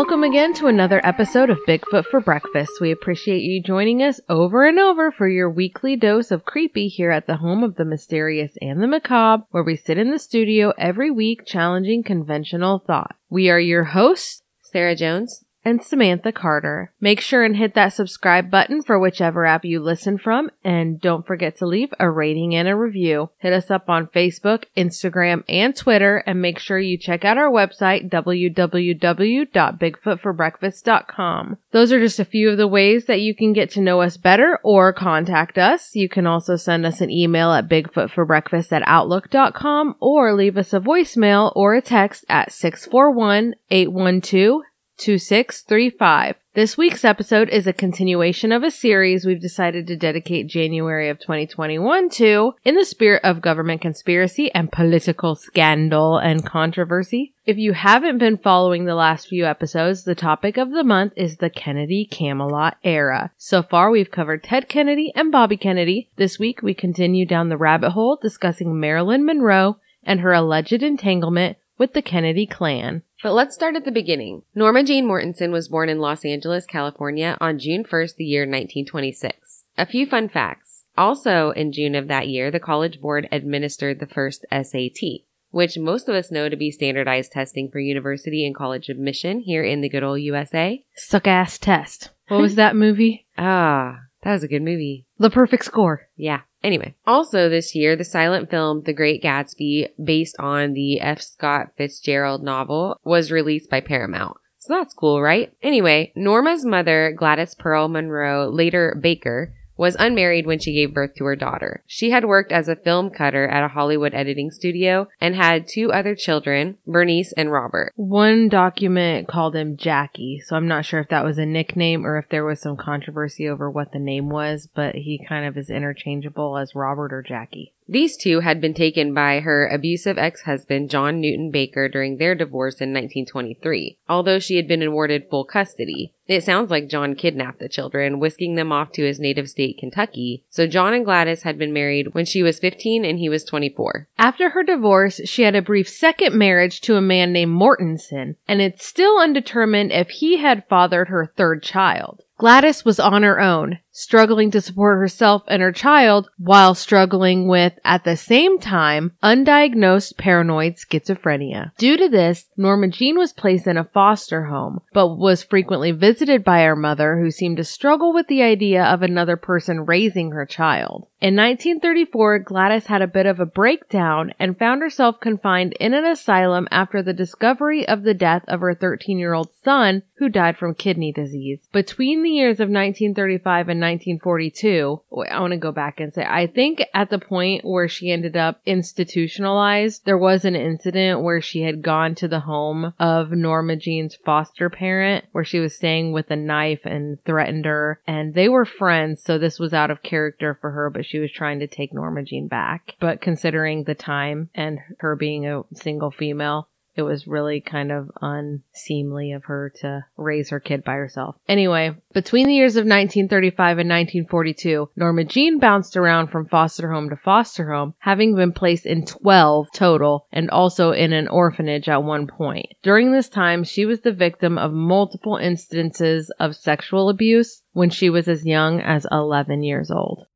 Welcome again to another episode of Bigfoot for Breakfast. We appreciate you joining us over and over for your weekly dose of creepy here at the home of the mysterious and the macabre, where we sit in the studio every week challenging conventional thought. We are your hosts, Sarah Jones. And Samantha Carter. Make sure and hit that subscribe button for whichever app you listen from, and don't forget to leave a rating and a review. Hit us up on Facebook, Instagram, and Twitter, and make sure you check out our website, www.bigfootforbreakfast.com. Those are just a few of the ways that you can get to know us better or contact us. You can also send us an email at bigfootforbreakfast at outlook.com or leave us a voicemail or a text at 641 812 2635. This week's episode is a continuation of a series we've decided to dedicate January of 2021 to in the spirit of government conspiracy and political scandal and controversy. If you haven't been following the last few episodes, the topic of the month is the Kennedy Camelot era. So far, we've covered Ted Kennedy and Bobby Kennedy. This week, we continue down the rabbit hole discussing Marilyn Monroe and her alleged entanglement with the Kennedy clan. But let's start at the beginning. Norma Jean Mortensen was born in Los Angeles, California on June 1st, the year 1926. A few fun facts. Also in June of that year, the College Board administered the first SAT, which most of us know to be standardized testing for university and college admission here in the good old USA. Suck ass test. What was that movie? Ah, that was a good movie. The Perfect Score. Yeah. Anyway, also this year, the silent film The Great Gatsby, based on the F. Scott Fitzgerald novel, was released by Paramount. So that's cool, right? Anyway, Norma's mother, Gladys Pearl Monroe, later Baker, was unmarried when she gave birth to her daughter. She had worked as a film cutter at a Hollywood editing studio and had two other children, Bernice and Robert. One document called him Jackie, so I'm not sure if that was a nickname or if there was some controversy over what the name was, but he kind of is interchangeable as Robert or Jackie. These two had been taken by her abusive ex-husband John Newton Baker during their divorce in 1923, although she had been awarded full custody. It sounds like John kidnapped the children, whisking them off to his native state, Kentucky. So John and Gladys had been married when she was 15 and he was 24. After her divorce, she had a brief second marriage to a man named Mortensen, and it's still undetermined if he had fathered her third child. Gladys was on her own, struggling to support herself and her child while struggling with, at the same time, undiagnosed paranoid schizophrenia. Due to this, Norma Jean was placed in a foster home, but was frequently visited by her mother who seemed to struggle with the idea of another person raising her child. In 1934, Gladys had a bit of a breakdown and found herself confined in an asylum after the discovery of the death of her 13 year old son who died from kidney disease. Between the years of 1935 and 1942, I want to go back and say, I think at the point where she ended up institutionalized, there was an incident where she had gone to the home of Norma Jean's foster parent where she was staying with a knife and threatened her and they were friends. So this was out of character for her, but she was trying to take Norma Jean back. But considering the time and her being a single female, it was really kind of unseemly of her to raise her kid by herself. Anyway, between the years of 1935 and 1942, Norma Jean bounced around from foster home to foster home, having been placed in 12 total and also in an orphanage at one point. During this time, she was the victim of multiple instances of sexual abuse when she was as young as 11 years old.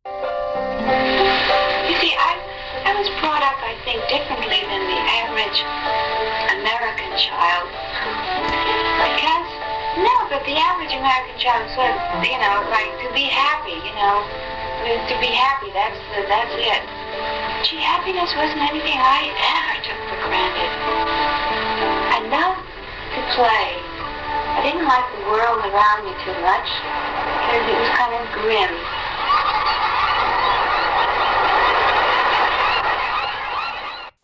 The average American child of, you know, like to be happy, you know, to be happy, that's, the, that's it. Gee, happiness wasn't anything I ever took for granted. I loved to play. I didn't like the world around me too much because it was kind of grim.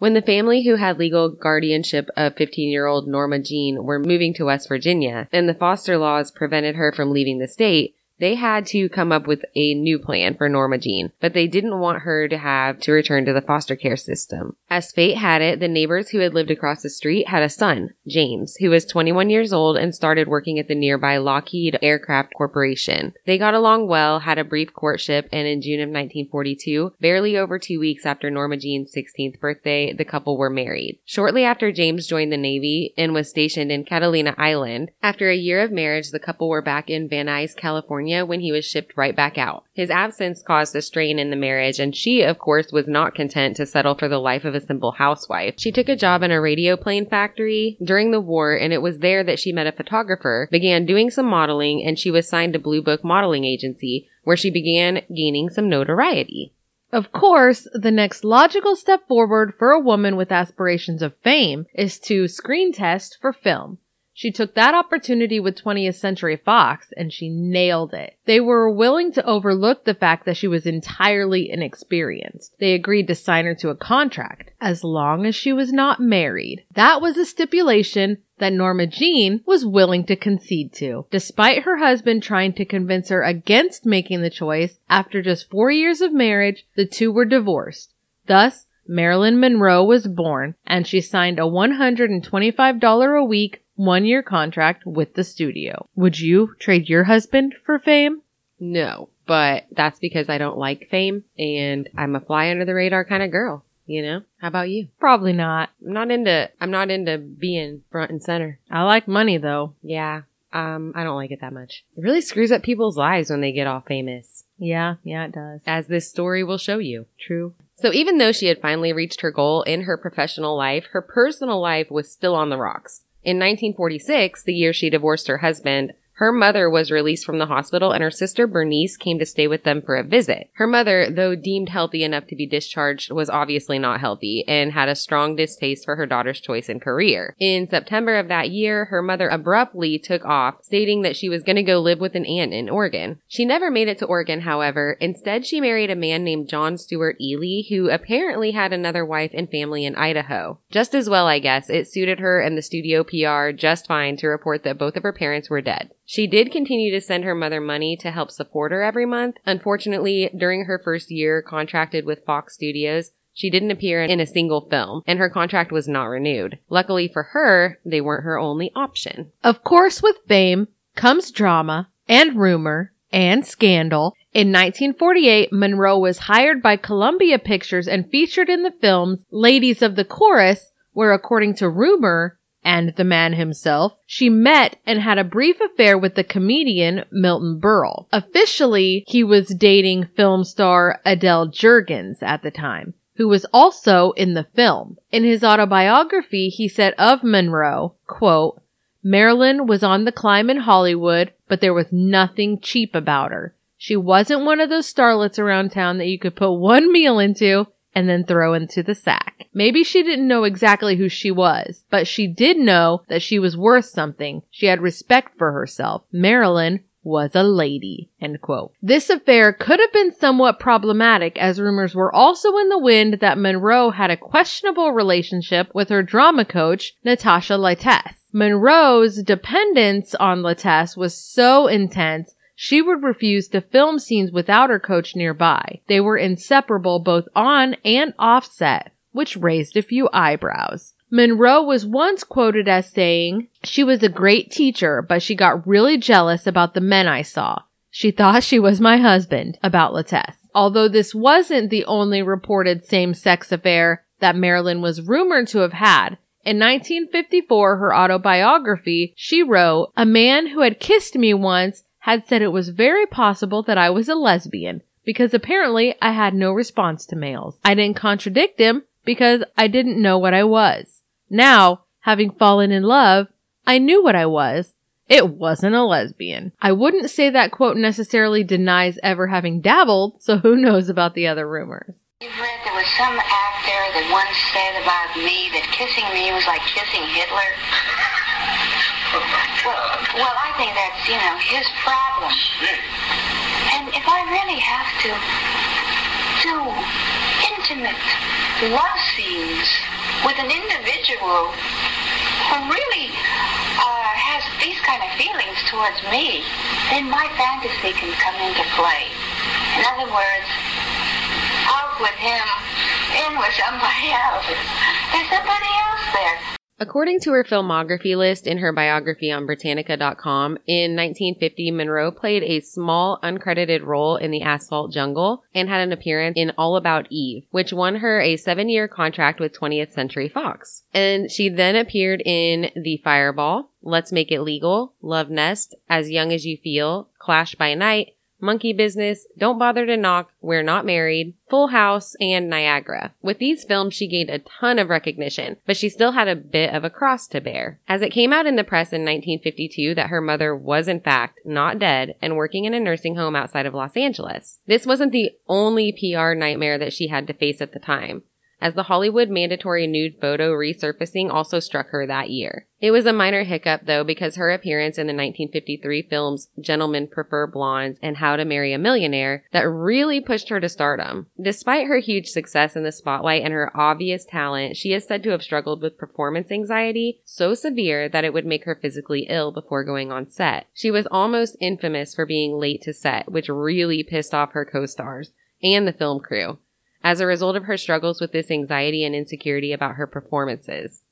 When the family who had legal guardianship of 15 year old Norma Jean were moving to West Virginia and the foster laws prevented her from leaving the state, They had to come up with a new plan for Norma Jean, but they didn't want her to have to return to the foster care system. As fate had it, the neighbors who had lived across the street had a son, James, who was 21 years old and started working at the nearby Lockheed Aircraft Corporation. They got along well, had a brief courtship, and in June of 1942, barely over two weeks after Norma Jean's 16th birthday, the couple were married. Shortly after James joined the Navy and was stationed in Catalina Island, after a year of marriage, the couple were back in Van Nuys, California when he was shipped right back out. His absence caused a strain in the marriage, and she, of course, was not content to settle for the life of a simple housewife. She took a job in a radio plane factory during the war, and it was there that she met a photographer, began doing some modeling, and she was signed to Blue Book Modeling Agency, where she began gaining some notoriety. Of course, the next logical step forward for a woman with aspirations of fame is to screen test for film. She took that opportunity with 20th Century Fox and she nailed it. They were willing to overlook the fact that she was entirely inexperienced. They agreed to sign her to a contract as long as she was not married. That was a stipulation that Norma Jean was willing to concede to. Despite her husband trying to convince her against making the choice, after just four years of marriage, the two were divorced. Thus, Marilyn Monroe was born and she signed a $125 a week one year contract with the studio. Would you trade your husband for fame? No, but that's because I don't like fame and I'm a fly under the radar kind of girl. You know? How about you? Probably not. I'm not into I'm not into being front and center. I like money though. Yeah. Um, I don't like it that much. It really screws up people's lives when they get all famous, Yeah, yeah, it does. as this story will show you. True. So even though she had finally reached her goal in her professional life, her personal life was still on the rocks. In 1946, the year she divorced her husband, her mother was released from the hospital and her sister Bernice came to stay with them for a visit. Her mother, though deemed healthy enough to be discharged, was obviously not healthy and had a strong distaste for her daughter's choice in career. In September of that year, her mother abruptly took off, stating that she was going to go live with an aunt in Oregon. She never made it to Oregon, however. Instead, she married a man named John Stewart Ely, who apparently had another wife and family in Idaho. Just as well, I guess, it suited her and the studio PR just fine to report that both of her parents were dead. She did continue to send her mother money to help support her every month. Unfortunately, during her first year contracted with Fox Studios, she didn't appear in a single film, and her contract was not renewed. Luckily for her, they weren't her only option. Of course, with fame comes drama and rumor and scandal. In 1948, Monroe was hired by Columbia Pictures and featured in the films Ladies of the Chorus, where according to rumor, and the man himself, she met and had a brief affair with the comedian Milton Berle. Officially, he was dating film star Adele Jurgens at the time, who was also in the film. In his autobiography, he said of Monroe, quote, Marilyn was on the climb in Hollywood, but there was nothing cheap about her. She wasn't one of those starlets around town that you could put one meal into and then throw into the sack. Maybe she didn't know exactly who she was, but she did know that she was worth something. She had respect for herself. Marilyn was a lady. End quote. This affair could have been somewhat problematic as rumors were also in the wind that Monroe had a questionable relationship with her drama coach, Natasha Lytess. Monroe's dependence on Lytess was so intense she would refuse to film scenes without her coach nearby. They were inseparable both on and off set, which raised a few eyebrows. Monroe was once quoted as saying, She was a great teacher, but she got really jealous about the men I saw. She thought she was my husband, about Lytess. Although this wasn't the only reported same-sex affair that Marilyn was rumored to have had, in 1954, her autobiography, she wrote, A man who had kissed me once had said it was very possible that I was a lesbian because apparently I had no response to males. I didn't contradict him because I didn't know what I was. Now, having fallen in love, I knew what I was. It wasn't a lesbian. I wouldn't say that quote necessarily denies ever having dabbled, so who knows about the other rumors. You've read there was some actor that once said about me that kissing me was like kissing Hitler. Well, well, I think that's, you know, his problem. And if I really have to do intimate love scenes with an individual who really uh, has these kind of feelings towards me, then my fantasy can come into play. In other words, out with him, in with somebody else. There's somebody else there. According to her filmography list in her biography on Britannica.com, in 1950, Monroe played a small, uncredited role in the Asphalt Jungle and had an appearance in All About Eve, which won her a seven year contract with 20th Century Fox. And she then appeared in The Fireball, Let's Make It Legal, Love Nest, As Young as You Feel, Clash by Night, Monkey Business, Don't Bother to Knock, We're Not Married, Full House, and Niagara. With these films, she gained a ton of recognition, but she still had a bit of a cross to bear. As it came out in the press in 1952 that her mother was in fact not dead and working in a nursing home outside of Los Angeles. This wasn't the only PR nightmare that she had to face at the time as the Hollywood mandatory nude photo resurfacing also struck her that year. It was a minor hiccup though because her appearance in the 1953 films Gentlemen Prefer Blondes and How to Marry a Millionaire that really pushed her to stardom. Despite her huge success in the spotlight and her obvious talent, she is said to have struggled with performance anxiety so severe that it would make her physically ill before going on set. She was almost infamous for being late to set, which really pissed off her co-stars and the film crew as a result of her struggles with this anxiety and insecurity about her performances.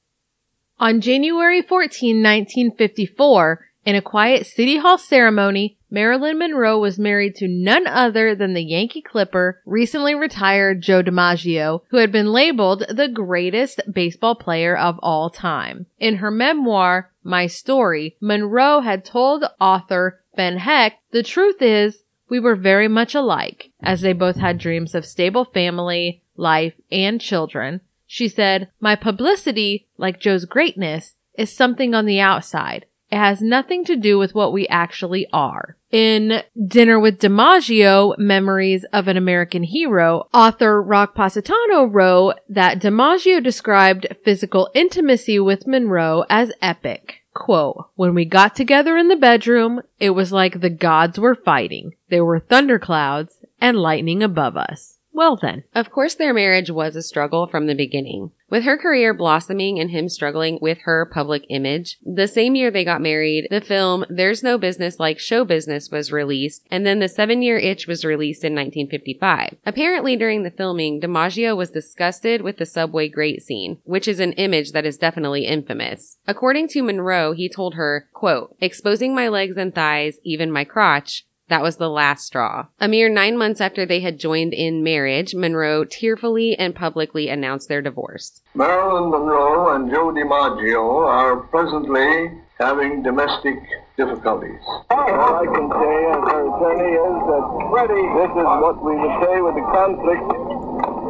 On January 14, 1954, in a quiet City Hall ceremony, Marilyn Monroe was married to none other than the Yankee Clipper, recently retired Joe DiMaggio, who had been labeled the greatest baseball player of all time. In her memoir, My Story, Monroe had told author Ben Hecht, the truth is, we were very much alike, as they both had dreams of stable family, life, and children. She said, My publicity, like Joe's greatness, is something on the outside. It has nothing to do with what we actually are. In Dinner with DiMaggio, Memories of an American Hero, author Rock Positano wrote that DiMaggio described physical intimacy with Monroe as epic. Quote, when we got together in the bedroom, it was like the gods were fighting. There were thunderclouds and lightning above us. Well then. Of course, their marriage was a struggle from the beginning. With her career blossoming and him struggling with her public image, the same year they got married, the film There's No Business Like Show Business was released, and then The Seven Year Itch was released in 1955. Apparently, during the filming, DiMaggio was disgusted with the subway grate scene, which is an image that is definitely infamous. According to Monroe, he told her, quote, exposing my legs and thighs, even my crotch, that was the last straw. A mere nine months after they had joined in marriage, Monroe tearfully and publicly announced their divorce. Marilyn Monroe and Joe DiMaggio are presently having domestic difficulties. All I can say as her attorney is that Freddie, this is what we would say with the conflict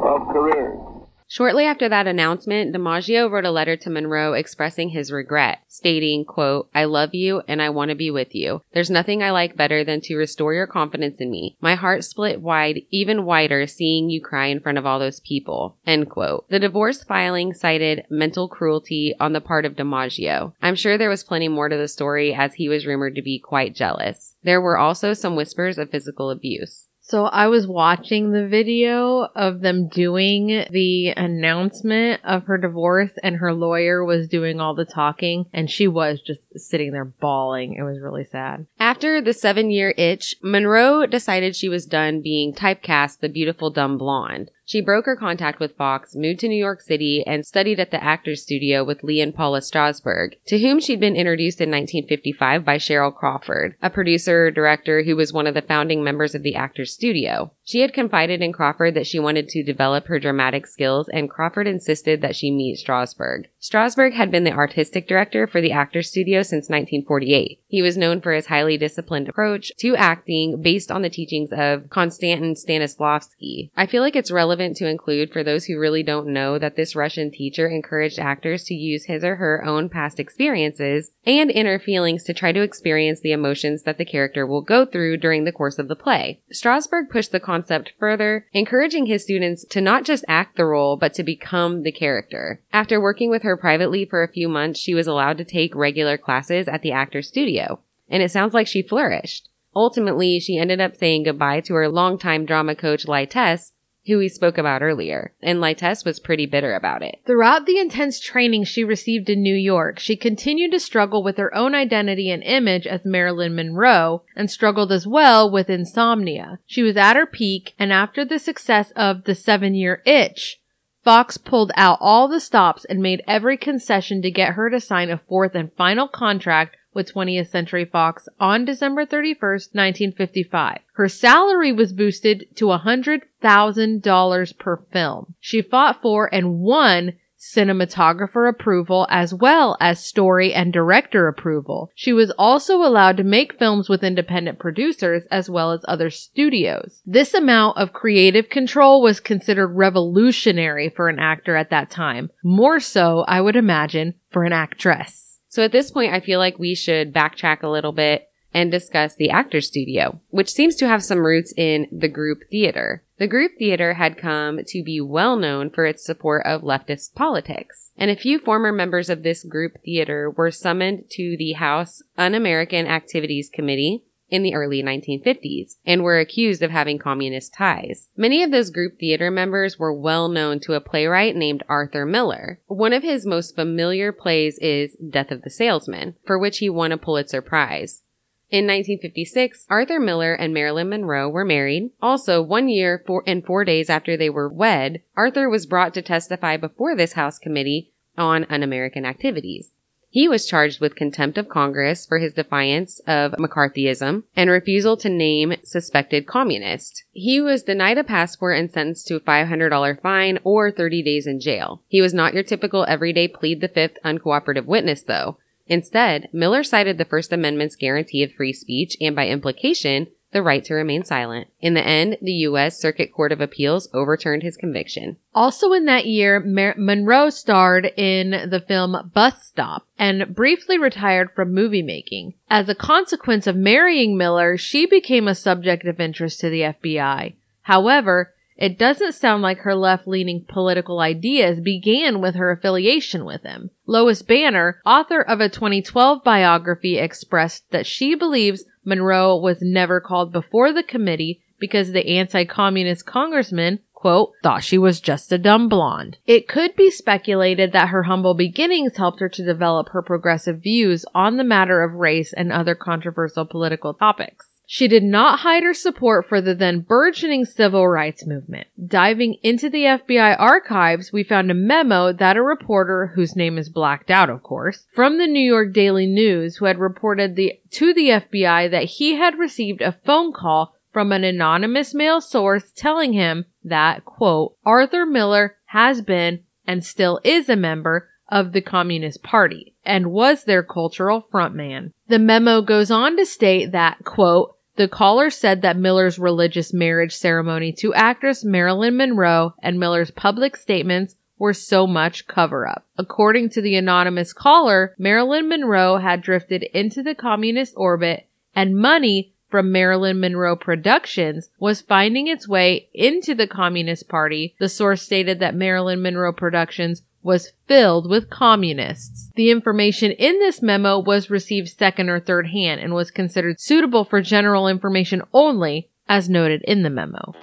of careers. Shortly after that announcement, DiMaggio wrote a letter to Monroe expressing his regret, stating, quote, I love you and I want to be with you. There's nothing I like better than to restore your confidence in me. My heart split wide, even wider, seeing you cry in front of all those people. End quote. The divorce filing cited mental cruelty on the part of DiMaggio. I'm sure there was plenty more to the story as he was rumored to be quite jealous. There were also some whispers of physical abuse. So I was watching the video of them doing the announcement of her divorce and her lawyer was doing all the talking and she was just sitting there bawling. It was really sad. After the seven year itch, Monroe decided she was done being typecast the beautiful dumb blonde. She broke her contact with Fox, moved to New York City, and studied at the Actors Studio with Lee and Paula Strasberg, to whom she'd been introduced in 1955 by Cheryl Crawford, a producer director who was one of the founding members of the Actors Studio. She had confided in Crawford that she wanted to develop her dramatic skills, and Crawford insisted that she meet Strasberg. Strasberg had been the artistic director for the Actors Studio since 1948. He was known for his highly disciplined approach to acting based on the teachings of Konstantin Stanislavski. I feel like it's relevant to include for those who really don't know that this Russian teacher encouraged actors to use his or her own past experiences and inner feelings to try to experience the emotions that the character will go through during the course of the play. Strasberg pushed the concept further, encouraging his students to not just act the role, but to become the character. After working with her privately for a few months, she was allowed to take regular classes at the actor's studio, and it sounds like she flourished. Ultimately, she ended up saying goodbye to her longtime drama coach, Lytess, who we spoke about earlier, and Lytess was pretty bitter about it. Throughout the intense training she received in New York, she continued to struggle with her own identity and image as Marilyn Monroe and struggled as well with insomnia. She was at her peak, and after the success of The Seven Year Itch, Fox pulled out all the stops and made every concession to get her to sign a fourth and final contract with 20th Century Fox on December 31st, 1955. Her salary was boosted to $100,000 per film. She fought for and won cinematographer approval as well as story and director approval. She was also allowed to make films with independent producers as well as other studios. This amount of creative control was considered revolutionary for an actor at that time. More so, I would imagine, for an actress. So at this point, I feel like we should backtrack a little bit and discuss the Actors Studio, which seems to have some roots in the group theater. The group theater had come to be well known for its support of leftist politics, and a few former members of this group theater were summoned to the House Un-American Activities Committee in the early 1950s and were accused of having communist ties. Many of those group theater members were well known to a playwright named Arthur Miller. One of his most familiar plays is Death of the Salesman, for which he won a Pulitzer Prize. In 1956, Arthur Miller and Marilyn Monroe were married. Also, one year four, and four days after they were wed, Arthur was brought to testify before this House committee on un-American activities. He was charged with contempt of Congress for his defiance of McCarthyism and refusal to name suspected communists. He was denied a passport and sentenced to a $500 fine or 30 days in jail. He was not your typical everyday plead the fifth uncooperative witness though. Instead, Miller cited the First Amendment's guarantee of free speech and by implication, the right to remain silent. In the end, the U.S. Circuit Court of Appeals overturned his conviction. Also in that year, Mar- Monroe starred in the film Bus Stop and briefly retired from movie making. As a consequence of marrying Miller, she became a subject of interest to the FBI. However, it doesn't sound like her left-leaning political ideas began with her affiliation with him. Lois Banner, author of a 2012 biography, expressed that she believes Monroe was never called before the committee because the anti-communist congressman quote, thought she was just a dumb blonde. It could be speculated that her humble beginnings helped her to develop her progressive views on the matter of race and other controversial political topics. She did not hide her support for the then burgeoning civil rights movement. Diving into the FBI archives, we found a memo that a reporter, whose name is blacked out of course, from the New York Daily News who had reported the, to the FBI that he had received a phone call from an anonymous male source telling him that, quote, Arthur Miller has been and still is a member of the Communist Party and was their cultural frontman. The memo goes on to state that, quote, the caller said that Miller's religious marriage ceremony to actress Marilyn Monroe and Miller's public statements were so much cover up. According to the anonymous caller, Marilyn Monroe had drifted into the communist orbit and money from Marilyn Monroe Productions was finding its way into the Communist Party. The source stated that Marilyn Monroe Productions was filled with communists. The information in this memo was received second or third hand and was considered suitable for general information only, as noted in the memo.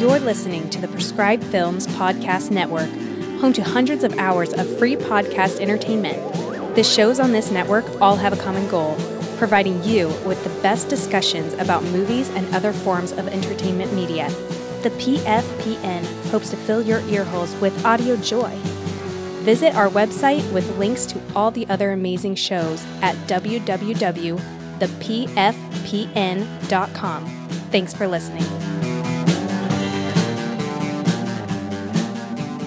You're listening to the Prescribed Films Podcast Network home to hundreds of hours of free podcast entertainment. The shows on this network all have a common goal providing you with the best discussions about movies and other forms of entertainment media. The PFPN hopes to fill your earholes with audio joy. Visit our website with links to all the other amazing shows at www.thepfpn.com. Thanks for listening.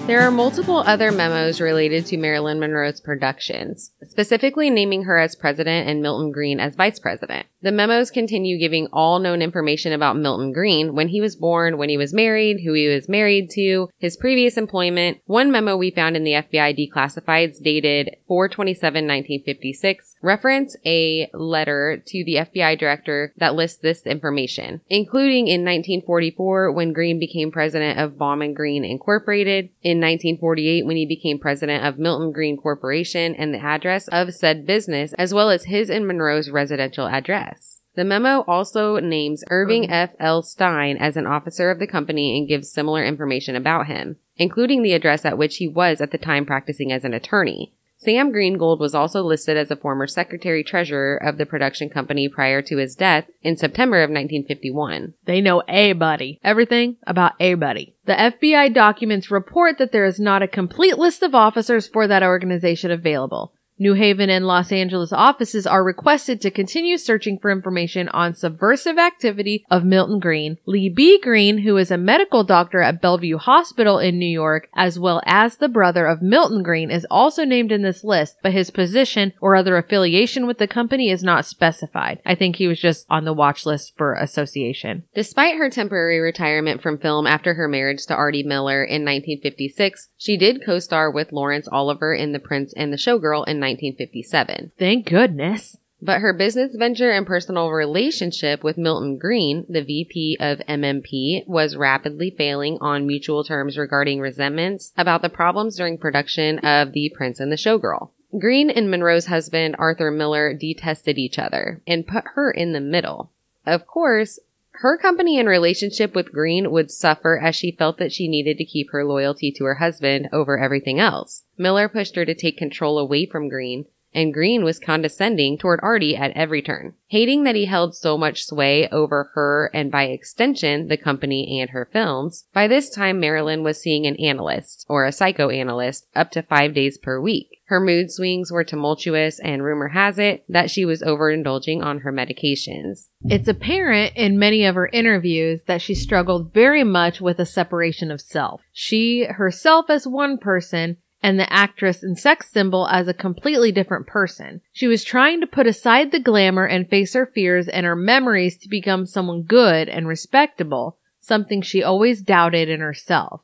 There are multiple other memos related to Marilyn Monroe's productions, specifically naming her as president and Milton Greene as vice president. The memos continue giving all known information about Milton Greene when he was born, when he was married, who he was married to, his previous employment. One memo we found in the FBI declassifieds dated 427-1956 reference a letter to the FBI director that lists this information, including in 1944 when Greene became president of Baum and Greene Incorporated. In in 1948 when he became president of Milton Greene Corporation and the address of said business, as well as his and Monroe's residential address. The memo also names Irving mm-hmm. F. L. Stein as an officer of the company and gives similar information about him, including the address at which he was at the time practicing as an attorney. Sam Greengold was also listed as a former secretary treasurer of the production company prior to his death in September of 1951. They know a buddy. Everything about a buddy. The FBI documents report that there is not a complete list of officers for that organization available. New Haven and Los Angeles offices are requested to continue searching for information on subversive activity of Milton Greene. Lee B. Greene, who is a medical doctor at Bellevue Hospital in New York, as well as the brother of Milton Greene, is also named in this list, but his position or other affiliation with the company is not specified. I think he was just on the watch list for association. Despite her temporary retirement from film after her marriage to Artie Miller in 1956, she did co-star with Laurence Olivier in The Prince and the Showgirl in 1957. Thank goodness. But her business venture and personal relationship with Milton Greene, the VP of MMP, was rapidly failing on mutual terms regarding resentments about the problems during production of The Prince and the Showgirl. Greene and Monroe's husband, Arthur Miller, detested each other and put her in the middle. Of course, her company and relationship with Greene would suffer as she felt that she needed to keep her loyalty to her husband over everything else. Miller pushed her to take control away from Greene, and Greene was condescending toward Artie at every turn. Hating that he held so much sway over her and by extension the company and her films, by this time Marilyn was seeing an analyst, or a psychoanalyst, up to five days per week. Her mood swings were tumultuous and rumor has it that she was overindulging on her medications. It's apparent in many of her interviews that she struggled very much with a separation of self. She herself as one person and the actress and sex symbol as a completely different person. She was trying to put aside the glamour and face her fears and her memories to become someone good and respectable, something she always doubted in herself.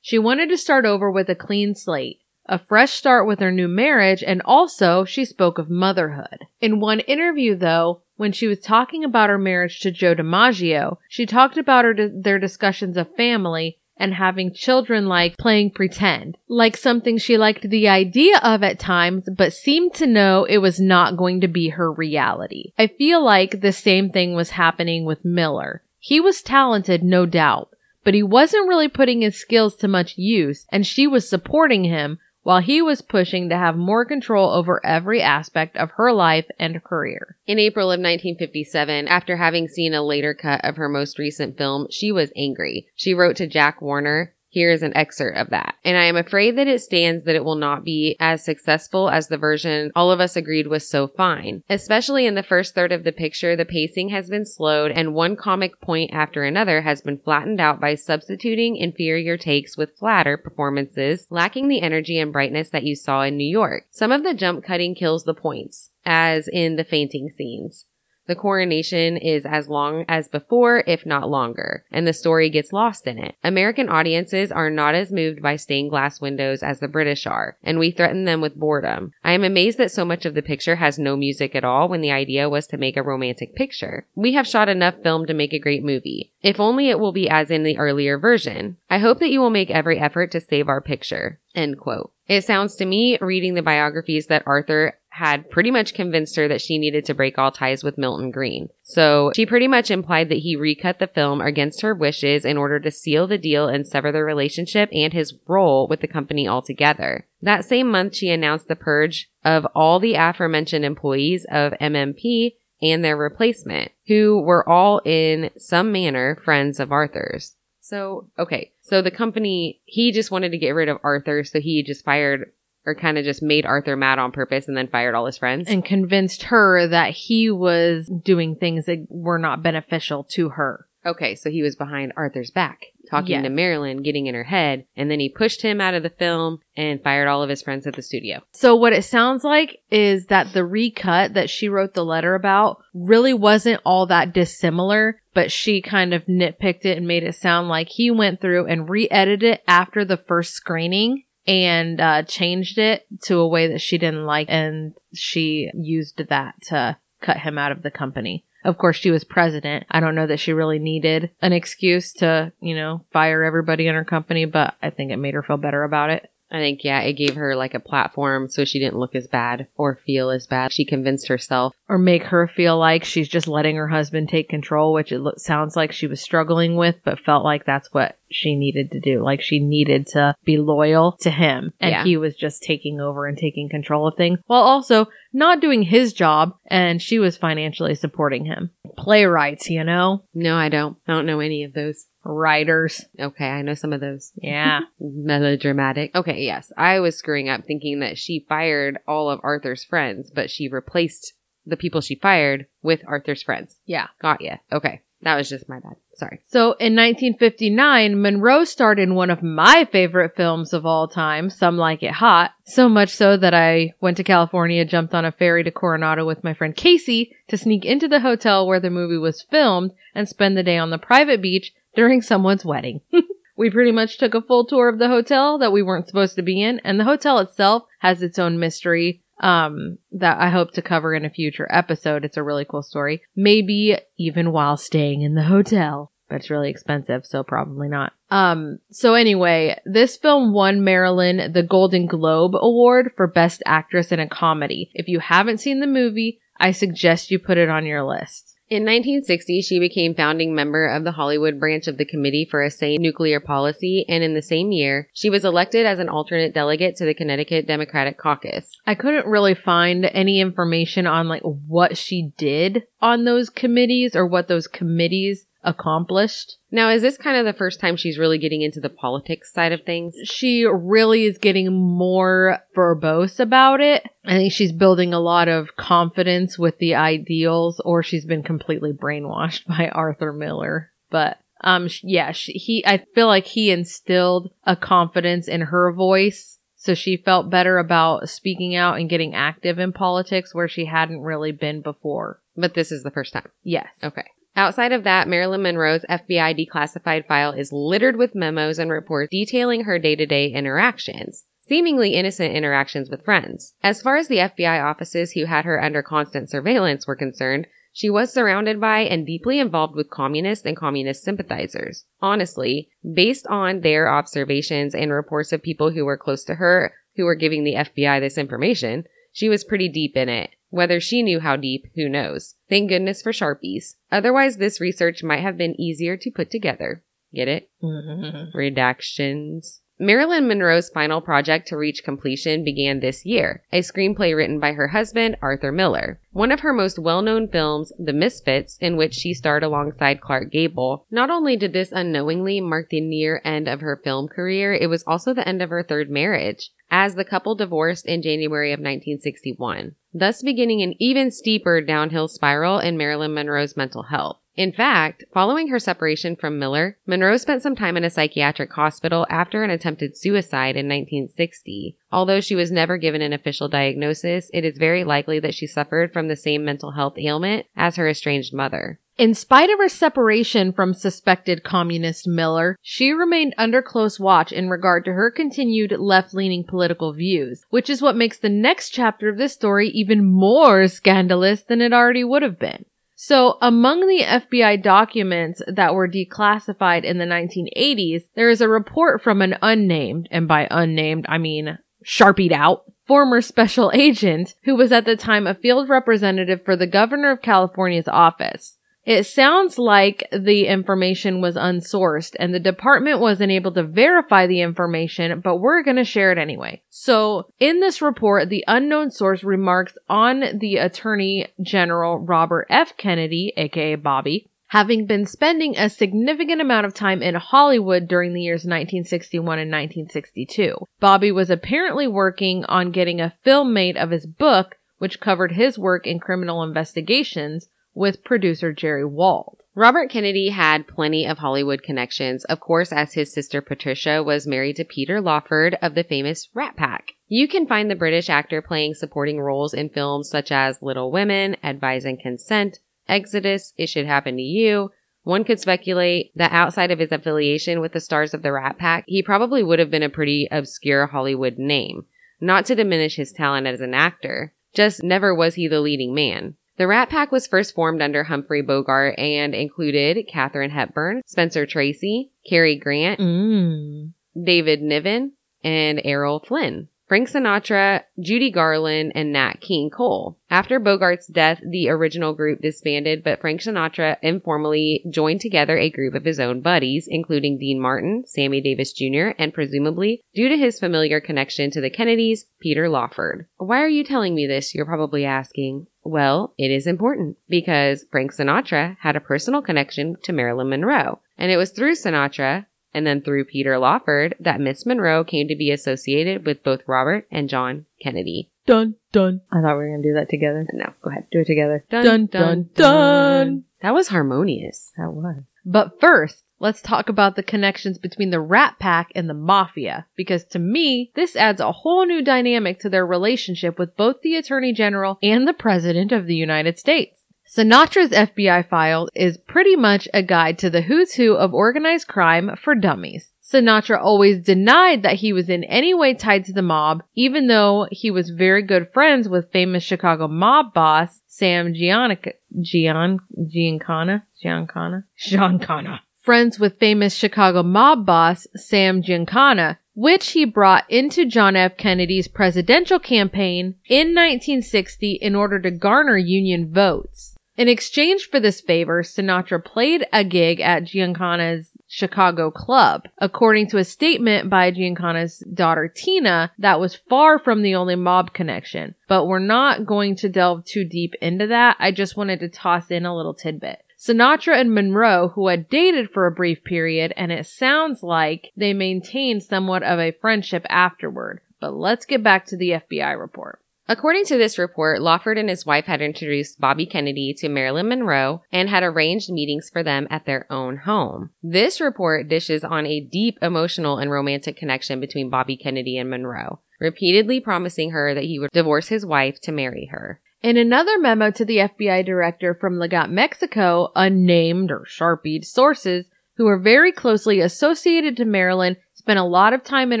She wanted to start over with a clean slate, a fresh start with her new marriage, and also she spoke of motherhood. In one interview, though, when she was talking about her marriage to Joe DiMaggio, she talked about her their discussions of family and having children like playing pretend, like something she liked the idea of at times, but seemed to know it was not going to be her reality. I feel like the same thing was happening with Miller. He was talented, no doubt, but he wasn't really putting his skills to much use, and she was supporting him while he was pushing to have more control over every aspect of her life and career. In April of 1957, after having seen a later cut of her most recent film, she was angry. She wrote to Jack Warner, here is an excerpt of that. And I am afraid that it stands that it will not be as successful as the version all of us agreed was so fine. Especially in the first third of the picture, the pacing has been slowed and one comic point after another has been flattened out by substituting inferior takes with flatter performances, lacking the energy and brightness that you saw in New York. Some of the jump cutting kills the points, as in the fainting scenes. The coronation is as long as before, if not longer, and the story gets lost in it. American audiences are not as moved by stained glass windows as the British are, and we threaten them with boredom. I am amazed that so much of the picture has no music at all when the idea was to make a romantic picture. We have shot enough film to make a great movie. If only it will be as in the earlier version. I hope that you will make every effort to save our picture. End quote. It sounds to me, reading the biographies, that Arthur had pretty much convinced her that she needed to break all ties with Milton Greene. So she pretty much implied that he recut the film against her wishes in order to seal the deal and sever the relationship and his role with the company altogether. That same month, she announced the purge of all the aforementioned employees of MMP and their replacement, who were all in some manner friends of Arthur's. So, okay. So the company, he just wanted to get rid of Arthur, so he just fired or kind of just made Arthur mad on purpose and then fired all his friends. And convinced her that he was doing things that were not beneficial to her. okay, so he was behind Arthur's back, talking Yes. to Marilyn, getting in her head, and then he pushed him out of the film and fired all of his friends at the studio. So what it sounds like is that the recut that she wrote the letter about really wasn't all that dissimilar, but she kind of nitpicked it and made it sound like he went through and re-edited it after the first screening and uh, changed it to a way that she didn't like, and she used that to cut him out of the company. Of course, she was president. I don't know that she really needed an excuse to, you know, fire everybody in her company, but I think it made her feel better about it. I think, yeah, it gave her like a platform so she didn't look as bad or feel as bad. She convinced herself. Or make her feel like she's just letting her husband take control, which it lo- sounds like she was struggling with, but felt like that's what she needed to do. Like she needed to be loyal to him. And Yeah. he was just taking over and taking control of things while also not doing his job. And she was financially supporting him. Playwrights, you know? No, I don't. I don't know any of those. Writers. Okay, I know some of those. Yeah. Melodramatic. Okay, yes. I was screwing up thinking that she fired all of Arthur's friends, but she replaced the people she fired with Arthur's friends. yeah. Got ya. Okay. That was just my bad. Sorry. So in 1959, Monroe starred in one of my favorite films of all time, Some Like It Hot. So much so that I went to California, jumped on a ferry to Coronado with my friend Casey to sneak into the hotel where the movie was filmed and spend the day on the private beach during someone's wedding. we pretty much took a full tour of the hotel that we weren't supposed to be in, and the hotel itself has its own mystery um that I hope to cover in a future episode. It's a really cool story. Maybe even while staying in the hotel. But it's really expensive, so probably not. Um so anyway, this film won Marilyn the Golden Globe Award for Best Actress in a Comedy. If you haven't seen the movie, I suggest you put it on your list. In 1960, she became founding member of the Hollywood branch of the Committee for a Sane Nuclear Policy, and in the same year, she was elected as an alternate delegate to the Connecticut Democratic Caucus. I couldn't really find any information on like what she did on those committees or what those committees accomplished. Now, is this kind of the first time she's really getting into the politics side of things? She really is getting more verbose about it. I think she's building a lot of confidence with the ideals or she's been completely brainwashed by Arthur Miller. But um yeah, she, he I feel like he instilled a confidence in her voice so she felt better about speaking out and getting active in politics where she hadn't really been before. But this is the first time. Yes. Okay. Outside of that, Marilyn Monroe's FBI declassified file is littered with memos and reports detailing her day to day interactions, seemingly innocent interactions with friends. As far as the FBI offices who had her under constant surveillance were concerned, she was surrounded by and deeply involved with communist and communist sympathizers. Honestly, based on their observations and reports of people who were close to her who were giving the FBI this information, she was pretty deep in it. Whether she knew how deep, who knows. Thank goodness for Sharpies. Otherwise, this research might have been easier to put together. Get it? Mm-hmm. Redactions. Marilyn Monroe's final project to reach completion began this year, a screenplay written by her husband, Arthur Miller. One of her most well-known films, The Misfits, in which she starred alongside Clark Gable, not only did this unknowingly mark the near end of her film career, it was also the end of her third marriage, as the couple divorced in January of 1961, thus beginning an even steeper downhill spiral in Marilyn Monroe's mental health. In fact, following her separation from Miller, Monroe spent some time in a psychiatric hospital after an attempted suicide in 1960. Although she was never given an official diagnosis, it is very likely that she suffered from the same mental health ailment as her estranged mother. In spite of her separation from suspected communist Miller, she remained under close watch in regard to her continued left-leaning political views, which is what makes the next chapter of this story even more scandalous than it already would have been. So, among the FBI documents that were declassified in the 1980s, there is a report from an unnamed, and by unnamed, I mean sharpied out, former special agent who was at the time a field representative for the governor of California's office. It sounds like the information was unsourced and the department wasn't able to verify the information, but we're going to share it anyway. So, in this report, the unknown source remarks on the Attorney General Robert F. Kennedy, aka Bobby, having been spending a significant amount of time in Hollywood during the years 1961 and 1962. Bobby was apparently working on getting a film made of his book, which covered his work in criminal investigations with producer Jerry Wald. Robert Kennedy had plenty of Hollywood connections, of course, as his sister Patricia was married to Peter Lawford of the famous Rat Pack. You can find the British actor playing supporting roles in films such as Little Women, Advise and Consent, Exodus, It Should Happen to You. One could speculate that outside of his affiliation with the stars of the Rat Pack, he probably would have been a pretty obscure Hollywood name. Not to diminish his talent as an actor, just never was he the leading man. The Rat Pack was first formed under Humphrey Bogart and included Katharine Hepburn, Spencer Tracy, Cary Grant, Mm. David Niven, and Errol Flynn. Frank Sinatra, Judy Garland, and Nat King Cole. After Bogart's death, the original group disbanded, but Frank Sinatra informally joined together a group of his own buddies, including Dean Martin, Sammy Davis Jr., and presumably, due to his familiar connection to the Kennedys, Peter Lawford. Why are you telling me this? You're probably asking. Well, it is important because Frank Sinatra had a personal connection to Marilyn Monroe, and it was through Sinatra and then through Peter Lawford that Miss Monroe came to be associated with both Robert and John Kennedy. Dun dun. I thought we were gonna do that together. No, go ahead. Do it together. Dun, dun dun. That was harmonious. That was. But first, let's talk about the connections between the Rat Pack and the Mafia, because to me, this adds a whole new dynamic to their relationship with both the Attorney General and the President of the United States. Sinatra's FBI file is pretty much a guide to the who's who of organized crime for dummies. Sinatra always denied that he was in any way tied to the mob, even though he was very good friends with famous Chicago mob boss Sam Gianica, Gian, Giancana, Giancana, Giancana. Friends with famous Chicago mob boss Sam Giancana, which he brought into John F. Kennedy's presidential campaign in 1960 in order to garner Union votes. In exchange for this favor, Sinatra played a gig at Giancana's Chicago club. According to a statement by Giancana's daughter Tina, that was far from the only mob connection. But we're not going to delve too deep into that. I just wanted to toss in a little tidbit. Sinatra and Monroe, who had dated for a brief period, and it sounds like they maintained somewhat of a friendship afterward. But let's get back to the FBI report. According to this report, Lawford and his wife had introduced Bobby Kennedy to Marilyn Monroe and had arranged meetings for them at their own home. This report dishes on a deep emotional and romantic connection between Bobby Kennedy and Monroe, repeatedly promising her that he would divorce his wife to marry her. In another memo to the FBI director from Legat, Mexico, unnamed or sharpied sources who were very closely associated to Marilyn spent a lot of time in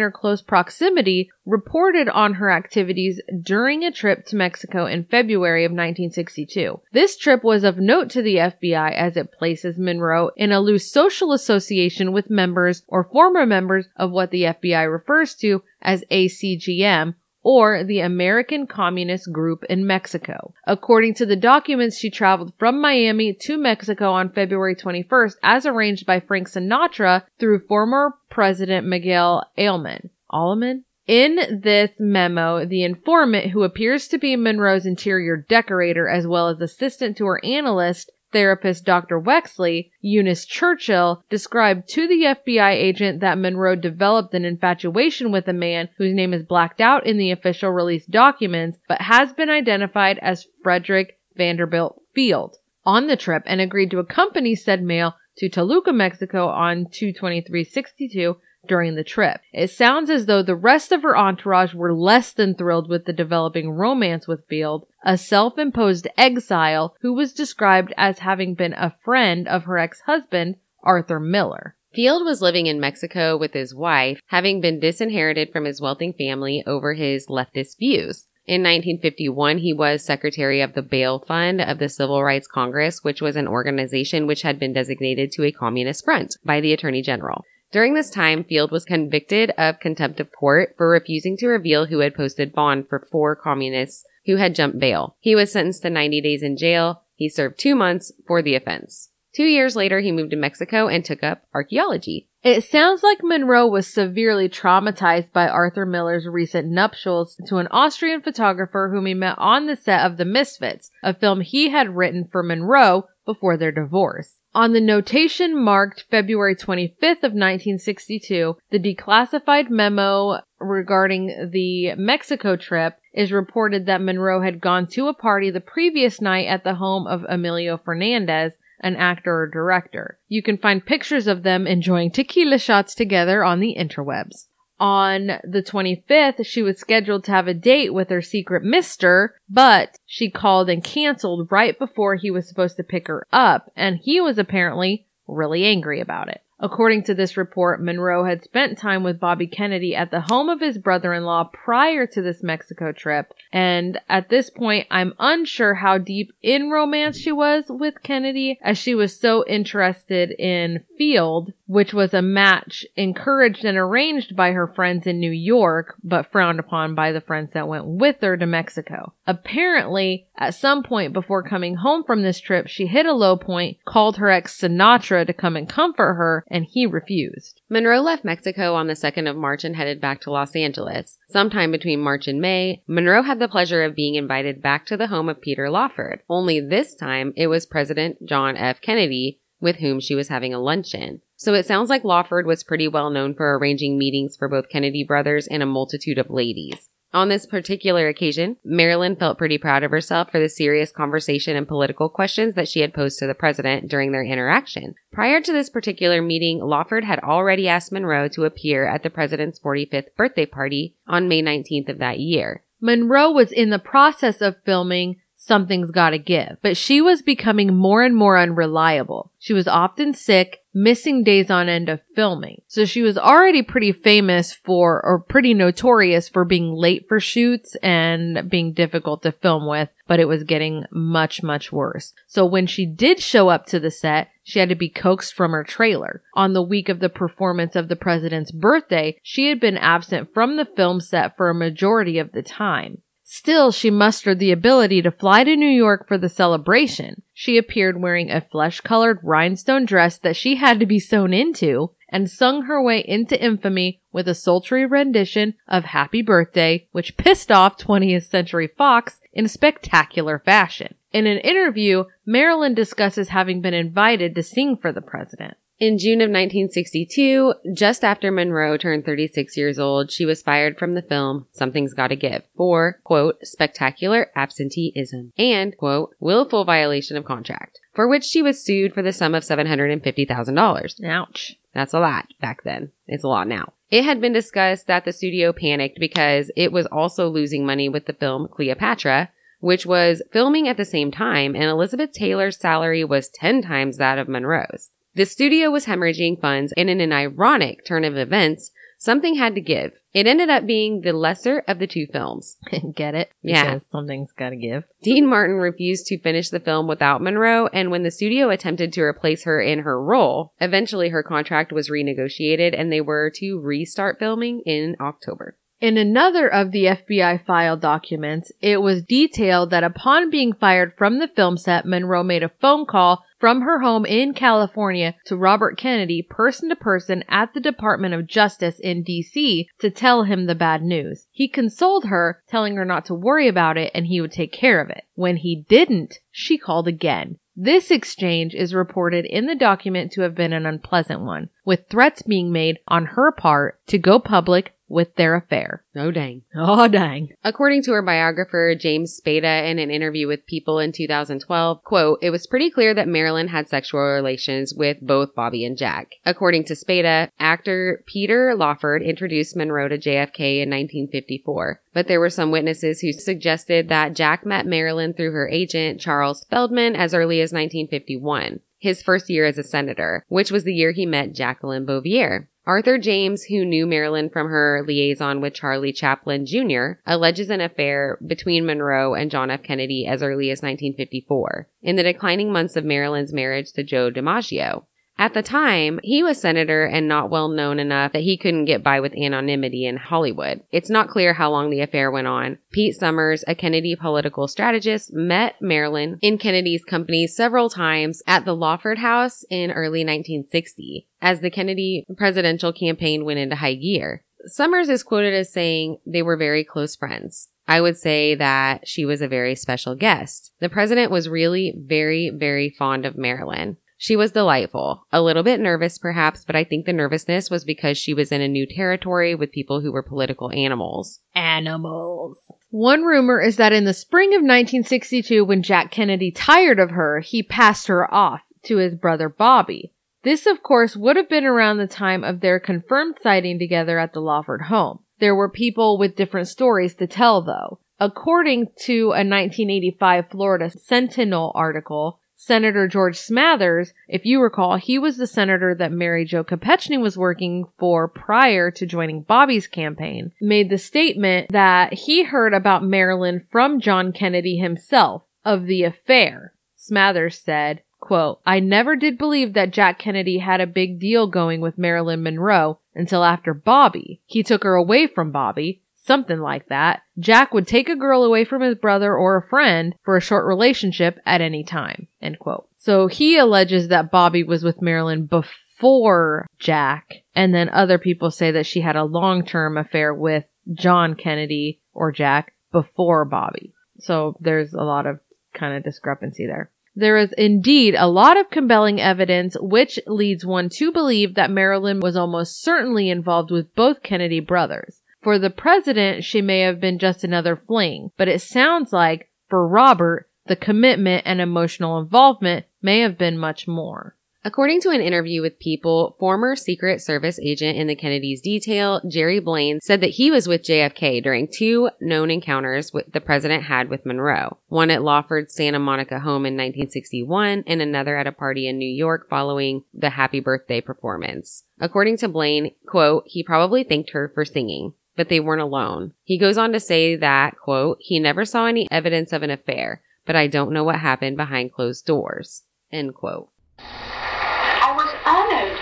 her close proximity, reported on her activities during a trip to Mexico in February of 1962. This trip was of note to the FBI as it places Monroe in a loose social association with members or former members of what the FBI refers to as ACGM, or the American Communist Group in Mexico. According to the documents, she traveled from Miami to Mexico on February 21st as arranged by Frank Sinatra through former President Miguel Aleman. Aleman? In this memo, the informant, who appears to be Monroe's interior decorator as well as assistant to her analyst, therapist Dr. Wexley, Eunice Churchill, described to the FBI agent that Monroe developed an infatuation with a man whose name is blacked out in the official release documents, but has been identified as Frederick Vanderbilt Field on the trip and agreed to accompany said male to Toluca, Mexico on 22362 during the trip. It sounds as though the rest of her entourage were less than thrilled with the developing romance with Field, a self-imposed exile who was described as having been a friend of her ex-husband, Arthur Miller. Field was living in Mexico with his wife, having been disinherited from his wealthy family over his leftist views. In 1951, he was secretary of the Bail Fund of the Civil Rights Congress, which was an organization which had been designated to a communist front by the Attorney General. During this time, Field was convicted of contempt of court for refusing to reveal who had posted bond for four communists who had jumped bail. He was sentenced to 90 days in jail. He served two months for the offense. Two years later, he moved to Mexico and took up archaeology. It sounds like Monroe was severely traumatized by Arthur Miller's recent nuptials to an Austrian photographer whom he met on the set of The Misfits, a film he had written for Monroe before their divorce. On the notation marked February 25th of 1962, the declassified memo regarding the Mexico trip is reported that Monroe had gone to a party the previous night at the home of Emilio Fernandez, an actor or director. You can find pictures of them enjoying tequila shots together on the interwebs. On the 25th, she was scheduled to have a date with her secret mister, but she called and canceled right before he was supposed to pick her up, and he was apparently really angry about it. According to this report, Monroe had spent time with Bobby Kennedy at the home of his brother-in-law prior to this Mexico trip. And at this point, I'm unsure how deep in romance she was with Kennedy as she was so interested in Field, which was a match encouraged and arranged by her friends in New York, but frowned upon by the friends that went with her to Mexico. Apparently, at some point before coming home from this trip, she hit a low point, called her ex Sinatra to come and comfort her, and he refused. Monroe left Mexico on the 2nd of March and headed back to Los Angeles. Sometime between March and May, Monroe had the pleasure of being invited back to the home of Peter Lawford. Only this time, it was President John F. Kennedy with whom she was having a luncheon. So it sounds like Lawford was pretty well known for arranging meetings for both Kennedy brothers and a multitude of ladies. On this particular occasion, Marilyn felt pretty proud of herself for the serious conversation and political questions that she had posed to the president during their interaction. Prior to this particular meeting, Lawford had already asked Monroe to appear at the president's 45th birthday party on May 19th of that year. Monroe was in the process of filming Something's Gotta Give, but she was becoming more and more unreliable. She was often sick, missing days on end of filming. So she was already pretty famous for, or pretty notorious for being late for shoots and being difficult to film with, but it was getting much, much worse. So when she did show up to the set, she had to be coaxed from her trailer. On the week of the performance of the president's birthday, she had been absent from the film set for a majority of the time. Still, she mustered the ability to fly to New York for the celebration. She appeared wearing a flesh colored rhinestone dress that she had to be sewn into and sung her way into infamy with a sultry rendition of Happy Birthday, which pissed off 20th Century Fox in spectacular fashion. In an interview, Marilyn discusses having been invited to sing for the president. In June of 1962, just after Monroe turned 36 years old, she was fired from the film Something's Gotta Give for, quote, spectacular absenteeism and, quote, willful violation of contract, for which she was sued for the sum of $750,000. Ouch. That's a lot back then. It's a lot now. It had been discussed that the studio panicked because it was also losing money with the film Cleopatra, which was filming at the same time, and Elizabeth Taylor's salary was 10 times that of Monroe's. The studio was hemorrhaging funds, and in an ironic turn of events, something had to give. It ended up being the lesser of the two films. Get it? Yeah. Because something's gotta give. Dean Martin refused to finish the film without Monroe, and when the studio attempted to replace her in her role, eventually her contract was renegotiated and they were to restart filming in October. In another of the FBI file documents, it was detailed that upon being fired from the film set, Monroe made a phone call from her home in California to Robert Kennedy person to person at the Department of Justice in DC to tell him the bad news. He consoled her, telling her not to worry about it and he would take care of it. When he didn't, she called again. This exchange is reported in the document to have been an unpleasant one, with threats being made on her part to go public with their affair. Oh dang. Oh, dang. According to her biographer, James Spada, in an interview with People in 2012, quote, it was pretty clear that Marilyn had sexual relations with both Bobby and Jack. According to Spada, actor Peter Lawford introduced Monroe to JFK in 1954, but there were some witnesses who suggested that Jack met Marilyn through her agent, Charles Feldman, as early as 1951 his first year as a senator, which was the year he met Jacqueline Bouvier. Arthur James, who knew Marilyn from her liaison with Charlie Chaplin Jr., alleges an affair between Monroe and John F. Kennedy as early as 1954, in the declining months of Marilyn's marriage to Joe DiMaggio. At the time, he was senator and not well known enough that he couldn't get by with anonymity in Hollywood. It's not clear how long the affair went on. Pete Summers, a Kennedy political strategist, met Marilyn in Kennedy's company several times at the Lawford House in early 1960 as the Kennedy presidential campaign went into high gear. Summers is quoted as saying they were very close friends. I would say that she was a very special guest. The president was really very, very fond of Marilyn. She was delightful. A little bit nervous, perhaps, but I think the nervousness was because she was in a new territory with people who were political animals. Animals. One rumor is that in the spring of 1962, when Jack Kennedy tired of her, he passed her off to his brother Bobby. This, of course, would have been around the time of their confirmed sighting together at the Lawford home. There were people with different stories to tell, though. According to a 1985 Florida Sentinel article, Senator George Smathers, if you recall, he was the senator that Mary Jo Kopechne was working for prior to joining Bobby's campaign, made the statement that he heard about Marilyn from John Kennedy himself of the affair. Smathers said, quote, I never did believe that Jack Kennedy had a big deal going with Marilyn Monroe until after Bobby. He took her away from Bobby, something like that. Jack would take a girl away from his brother or a friend for a short relationship at any time. End quote. So he alleges that Bobby was with Marilyn before Jack, and then other people say that she had a long-term affair with John Kennedy or Jack before Bobby. So there's a lot of kind of discrepancy there. There is indeed a lot of compelling evidence which leads one to believe that Marilyn was almost certainly involved with both Kennedy brothers. For the president, she may have been just another fling, but it sounds like, for Robert, the commitment and emotional involvement may have been much more. According to an interview with People, former Secret Service agent in the Kennedys detail, Jerry Blaine, said that he was with JFK during two known encounters with the president had with Monroe. One at Lawford's Santa Monica home in 1961 and another at a party in New York following the Happy Birthday performance. According to Blaine, quote, he probably thanked her for singing but they weren't alone. He goes on to say that, quote, he never saw any evidence of an affair, but I don't know what happened behind closed doors, end quote. I was honored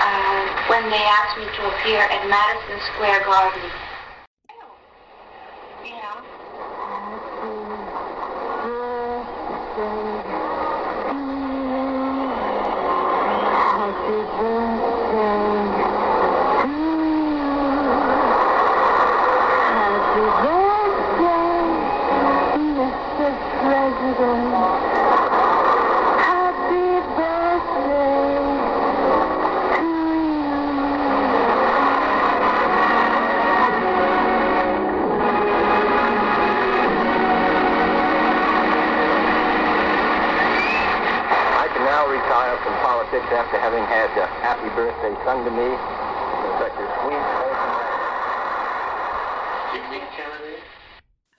uh, when they asked me to appear at Madison Square Garden. From politics after having had a happy birthday sung to me?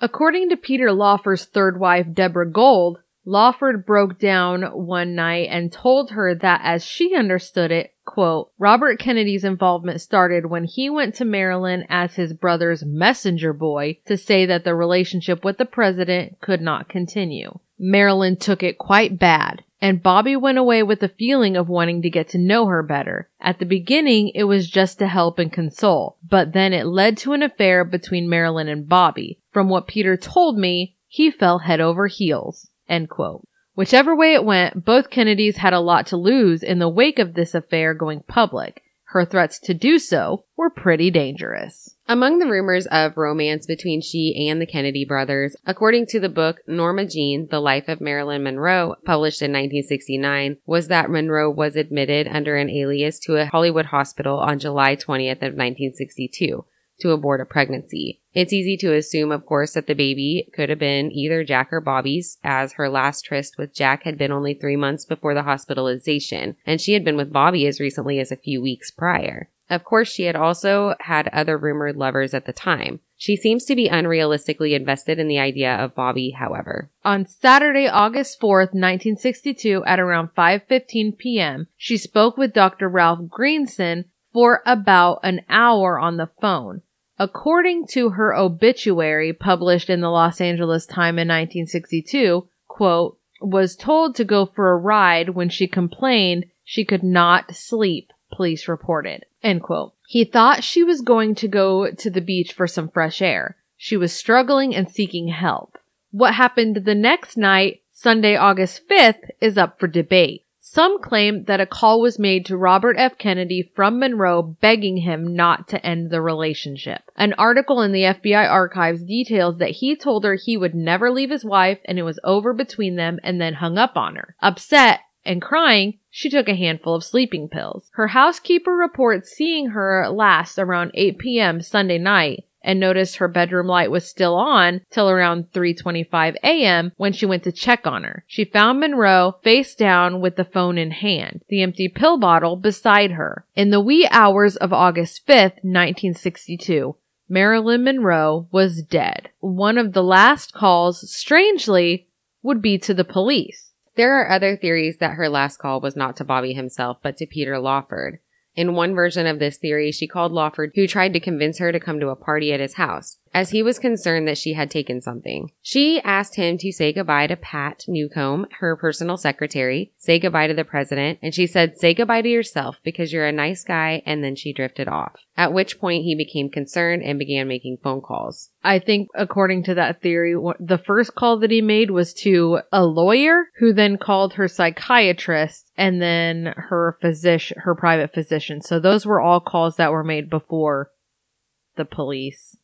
According to Peter Lawford's third wife, Deborah Gould, Lawford broke down one night and told her that as she understood it, quote, Robert Kennedy's involvement started when he went to Marilyn as his brother's messenger boy to say that the relationship with the president could not continue. Marilyn took it quite bad, and Bobby went away with the feeling of wanting to get to know her better. At the beginning, it was just to help and console, but then it led to an affair between Marilyn and Bobby. From what Peter told me, he fell head over heels. End quote. Whichever way it went, both Kennedys had a lot to lose in the wake of this affair going public. Her threats to do so were pretty dangerous. Among the rumors of romance between she and the Kennedy brothers, according to the book Norma Jean, The Life of Marilyn Monroe, published in 1969, was that Monroe was admitted under an alias to a Hollywood hospital on July 20th of 1962 to abort a pregnancy. It's easy to assume, of course, that the baby could have been either Jack or Bobby's, as her last tryst with Jack had been only three months before the hospitalization, and she had been with Bobby as recently as a few weeks prior. Of course, she had also had other rumored lovers at the time. She seems to be unrealistically invested in the idea of Bobby, however. On Saturday, August 4th, 1962 at around 5:15 p.m., she spoke with Dr. Ralph Greenson for about an hour on the phone. According to her obituary published in the Los Angeles Times in 1962, quote, was told to go for a ride when she complained she could not sleep, police reported. End quote. He thought she was going to go to the beach for some fresh air. She was struggling and seeking help. What happened the next night, Sunday, August 5th, is up for debate. Some claim that a call was made to Robert F. Kennedy from Monroe begging him not to end the relationship. An article in the FBI archives details that he told her he would never leave his wife and it was over between them and then hung up on her. Upset and crying, she took a handful of sleeping pills. Her housekeeper reports seeing her at last around 8 p.m. Sunday night and noticed her bedroom light was still on till around 3:25 a.m. when she went to check on her. She found Monroe face down with the phone in hand, the empty pill bottle beside her. In the wee hours of August 5th, 1962, Marilyn Monroe was dead. One of the last calls, strangely, would be to the police. There are other theories that her last call was not to Bobby himself, but to Peter Lawford. In one version of this theory, she called Lawford, who tried to convince her to come to a party at his house, as he was concerned that she had taken something. She asked him to say goodbye to Pat Newcomb, her personal secretary, say goodbye to the president, and she said, say goodbye to yourself because you're a nice guy, and then she drifted off. At which point he became concerned and began making phone calls. I think, according to that theory, the first call that he made was to a lawyer who then called her psychiatrist and then her physician, her private physician. So those were all calls that were made before the police.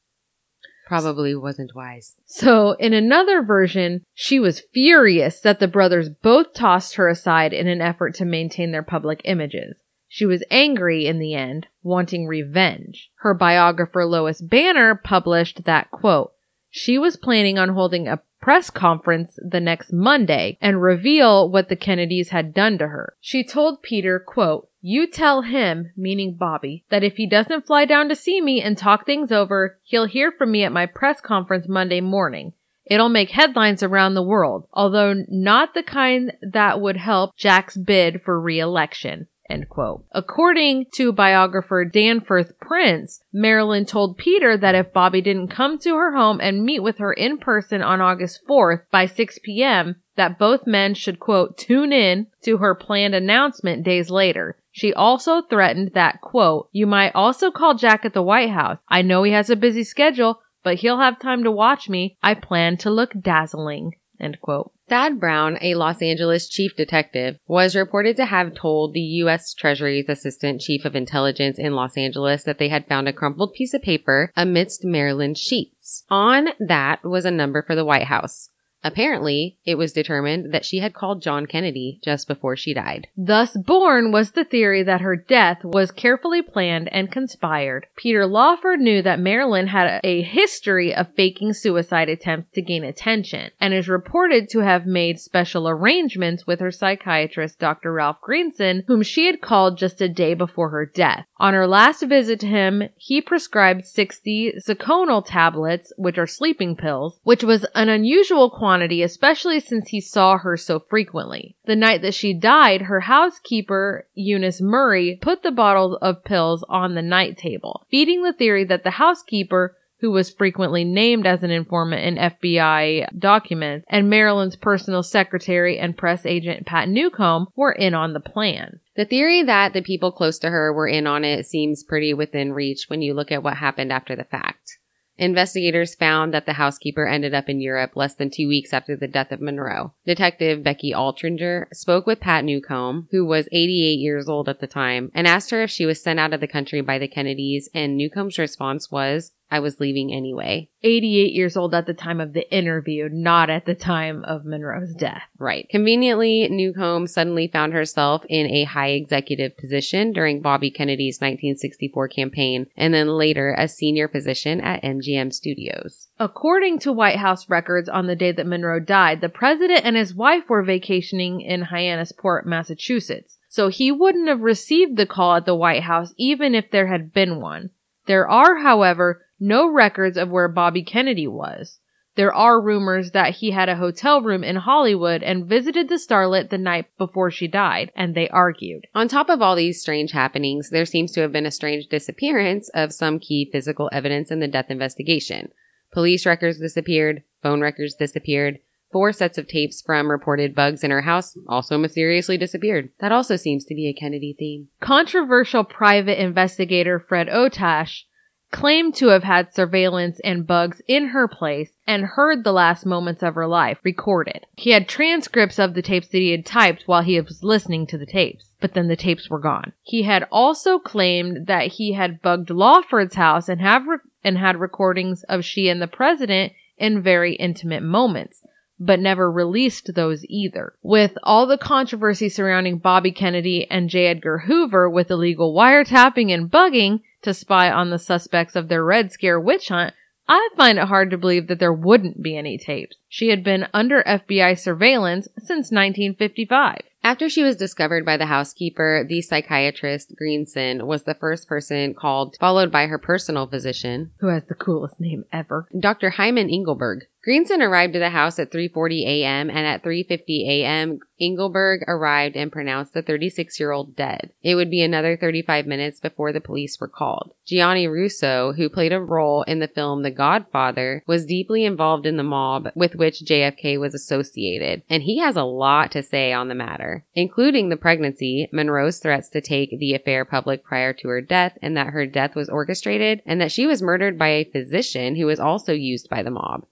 Probably wasn't wise. So, in another version, she was furious that the brothers both tossed her aside in an effort to maintain their public images. She was angry in the end, wanting revenge. Her biographer Lois Banner published that quote, she was planning on holding a press conference the next Monday and reveal what the Kennedys had done to her. She told Peter, quote, you tell him, meaning Bobby, that if he doesn't fly down to see me and talk things over, he'll hear from me at my press conference Monday morning. It'll make headlines around the world, although not the kind that would help Jack's bid for re-election. End quote. According to biographer Danforth Prince, Marilyn told Peter that if Bobby didn't come to her home and meet with her in person on August 4th by 6 p.m., that both men should quote, tune in to her planned announcement days later. She also threatened that quote, you might also call Jack at the White House. I know he has a busy schedule, but he'll have time to watch me. I plan to look dazzling. End quote. Thad Brown, a Los Angeles chief detective, was reported to have told the U.S. Treasury's assistant chief of intelligence in Los Angeles that they had found a crumpled piece of paper amidst Marilyn's sheets. On that was a number for the White House. Apparently, it was determined that she had called John Kennedy just before she died. Thus born was the theory that her death was carefully planned and conspired. Peter Lawford knew that Marilyn had a history of faking suicide attempts to gain attention and is reported to have made special arrangements with her psychiatrist, Dr. Ralph Greenson, whom she had called just a day before her death. On her last visit to him, he prescribed 60 Seconal tablets, which are sleeping pills, which was an unusual quantity, especially since he saw her so frequently. The night that she died, her housekeeper, Eunice Murray, put the bottle of pills on the night table, feeding the theory that the housekeeper who was frequently named as an informant in FBI documents, and Marilyn's personal secretary and press agent Pat Newcomb were in on the plan. The theory that the people close to her were in on it seems pretty within reach when you look at what happened after the fact. Investigators found that the housekeeper ended up in Europe less than two weeks after the death of Monroe. Detective Becky Altringer spoke with Pat Newcomb, who was 88 years old at the time, and asked her if she was sent out of the country by the Kennedys, and Newcomb's response was, I was leaving anyway. 88 years old at the time of the interview, not at the time of Monroe's death. Right. Conveniently, Newcomb suddenly found herself in a high executive position during Bobby Kennedy's 1964 campaign, and then later a senior position at MGM Studios. According to White House records on the day that Monroe died, the president and his wife were vacationing in Hyannisport, Massachusetts. So he wouldn't have received the call at the White House even if there had been one. There are, however, no records of where Bobby Kennedy was. There are rumors that he had a hotel room in Hollywood and visited the starlet the night before she died, and they argued. On top of all these strange happenings, there seems to have been a strange disappearance of some key physical evidence in the death investigation. Police records disappeared, phone records disappeared, four sets of tapes from reported bugs in her house also mysteriously disappeared. That also seems to be a Kennedy theme. Controversial private investigator Fred Otash claimed to have had surveillance and bugs in her place and heard the last moments of her life recorded. He had transcripts of the tapes that he had typed while he was listening to the tapes, but then the tapes were gone. He had also claimed that he had bugged Lawford's house and have re- and had recordings of she and the president in very intimate moments but never released those either. With all the controversy surrounding Bobby Kennedy and J. Edgar Hoover with illegal wiretapping and bugging to spy on the suspects of their Red Scare witch hunt, I find it hard to believe that there wouldn't be any tapes. She had been under FBI surveillance since 1955. After she was discovered by the housekeeper, the psychiatrist Greenson was the first person called, followed by her personal physician, Who has the coolest name ever? Dr. Hyman Engelberg. Greenson arrived at the house at 3:40 a.m. and at 3:50 a.m. Engelberg arrived and pronounced the 36-year-old dead. It would be another 35 minutes before the police were called. Gianni Russo, who played a role in the film The Godfather, was deeply involved in the mob with which JFK was associated, and he has a lot to say on the matter, including the pregnancy, Monroe's threats to take the affair public prior to her death, and that her death was orchestrated, and that she was murdered by a physician who was also used by the mob.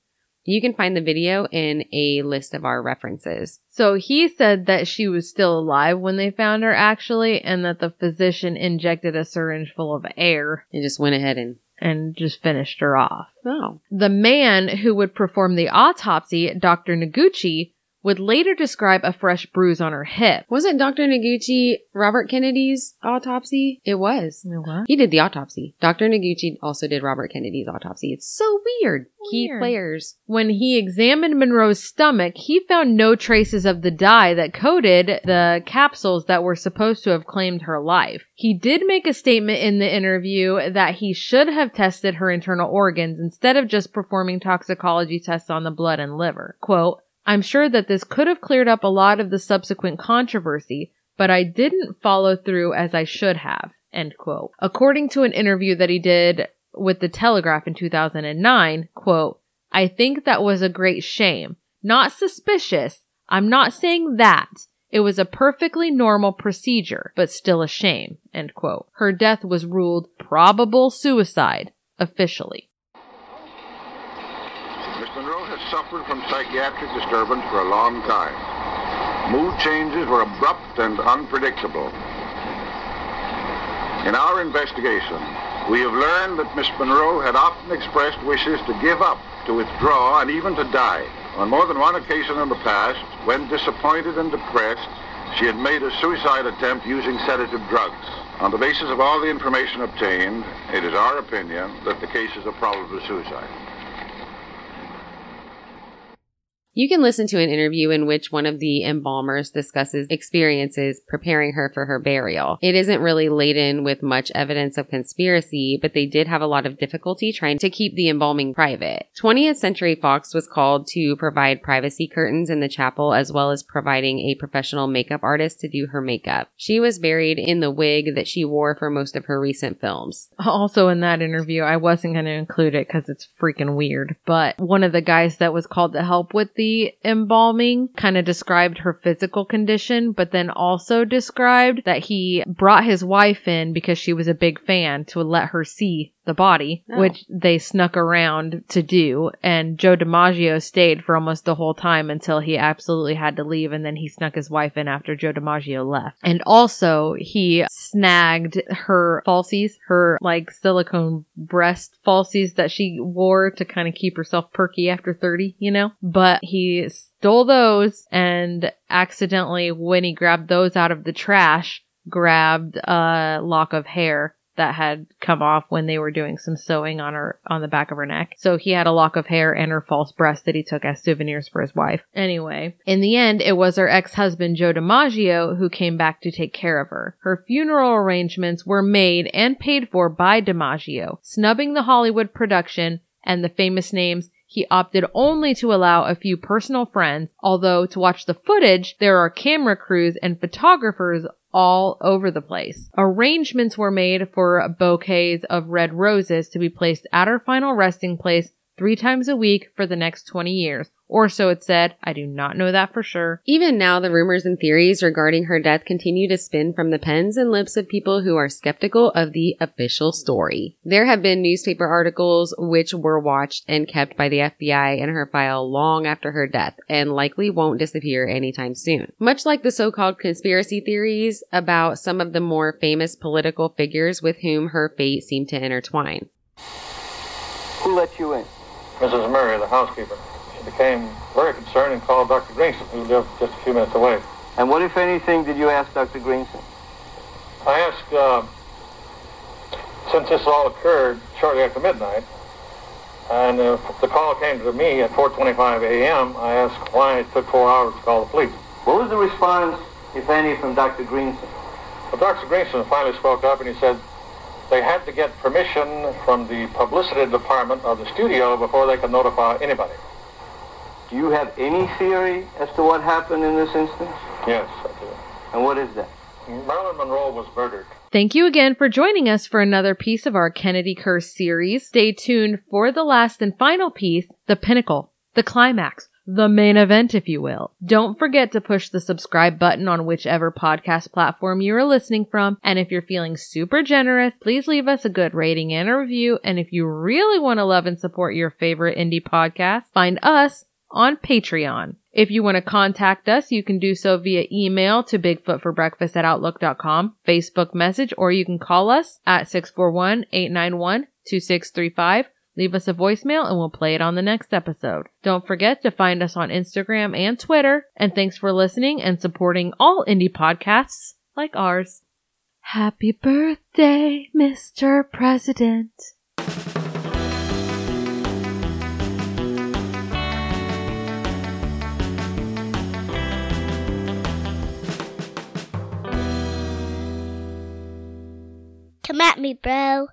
You can find the video in a list of our references. So he said that she was still alive when they found her actually, and that the physician injected a syringe full of air And just went ahead and and just finished her off. oh, The man who would perform the autopsy, Dr. Noguchi, would later describe a fresh bruise on her hip. wasn't Dr. Noguchi Robert Kennedy's autopsy? It was. What? He did the autopsy. Dr. Noguchi also did Robert Kennedy's autopsy. It's so weird. Key players. When he examined Monroe's stomach, he found no traces of the dye that coated the capsules that were supposed to have claimed her life. He did make a statement in the interview that he should have tested her internal organs instead of just performing toxicology tests on the blood and liver. Quote, I'm sure that this could have cleared up a lot of the subsequent controversy, but I didn't follow through as I should have. End quote. According to an interview that he did with the Telegraph in 2009, quote, I think that was a great shame. Not suspicious. I'm not saying that. It was a perfectly normal procedure, but still a shame. End quote. Her death was ruled probable suicide, officially. Miss Monroe has suffered from psychiatric disturbance for a long time. Mood changes were abrupt and unpredictable. In our investigation, we have learned that Miss Monroe had often expressed wishes to give up, to withdraw, and even to die. On more than one occasion in the past, when disappointed and depressed, she had made a suicide attempt using sedative drugs. On the basis of all the information obtained, it is our opinion that the case is a probable suicide. You can listen to an interview in which one of the embalmers discusses experiences preparing her for her burial. It isn't really laden with much evidence of conspiracy, but they did have a lot of difficulty trying to keep the embalming private. 20th Century Fox was called to provide privacy curtains in the chapel as well as providing a professional makeup artist to do her makeup. She was buried in the wig that she wore for most of her recent films. Also, in that interview, I wasn't going to include it because it's freaking weird, but one of the guys that was called to help with the embalming kind of described her physical condition, but then also described that he brought his wife in because she was a big fan to let her see the body, Oh. which they snuck around to do. And Joe DiMaggio stayed for almost the whole time until he absolutely had to leave. And then he snuck his wife in after Joe DiMaggio left. And also he snagged her falsies, her like silicone breast falsies that she wore to kind of keep herself perky after 30, you know? But he stole those and accidentally, when he grabbed those out of the trash, grabbed a lock of hair that had come off when they were doing some sewing on her on the back of her neck. So he had a lock of hair and her false breast that he took as souvenirs for his wife. Anyway, in the end, it was her ex-husband Joe DiMaggio who came back to take care of her. Her funeral arrangements were made and paid for by DiMaggio, snubbing the Hollywood production and the famous names he opted only to allow a few personal friends, although to watch the footage, there are camera crews and photographers all over the place. Arrangements were made for bouquets of red roses to be placed at her final resting place three times a week for the next 20 years. Or so it said. I do not know that for sure. Even now, the rumors and theories regarding her death continue to spin from the pens and lips of people who are skeptical of the official story. There have been newspaper articles which were watched and kept by the FBI in her file long after her death and likely won't disappear anytime soon. Much like the so-called conspiracy theories about some of the more famous political figures with whom her fate seemed to intertwine. Who let you in? Mrs. Murray, the housekeeper. Became very concerned and called Dr. Greenson, who lived just a few minutes away. And what, if anything, did you ask Dr. Greenson? I asked, uh, since this all occurred shortly after midnight, And uh, the call came to me at 4:25 a.m. I asked why it took four hours to call the police. What was the response, if any, from Dr. Greenson? Well, Dr. Greenson finally spoke up and he said they had to get permission from the publicity department of the studio before they could notify anybody. Do you have any theory as to what happened in this instance? Yes, I do. And what is that? Marilyn Monroe was murdered. Thank you again for joining us for another piece of our Kennedy Curse series. Stay tuned for the last and final piece, the pinnacle, the climax, the main event, if you will. Don't forget to push the subscribe button on whichever podcast platform you are listening from. And if you're feeling super generous, please leave us a good rating and a review. And if you really want to love and support your favorite indie podcast, find us on Patreon. If you want to contact us, you can do so via email to bigfootforbreakfast at outlook.com, Facebook message, or you can call us at 641-891-2635. Leave us a voicemail and we'll play it on the next episode. Don't forget to find us on Instagram and Twitter. And thanks for listening and supporting all indie podcasts like ours. Happy birthday, Mr. President. Come at me, bro.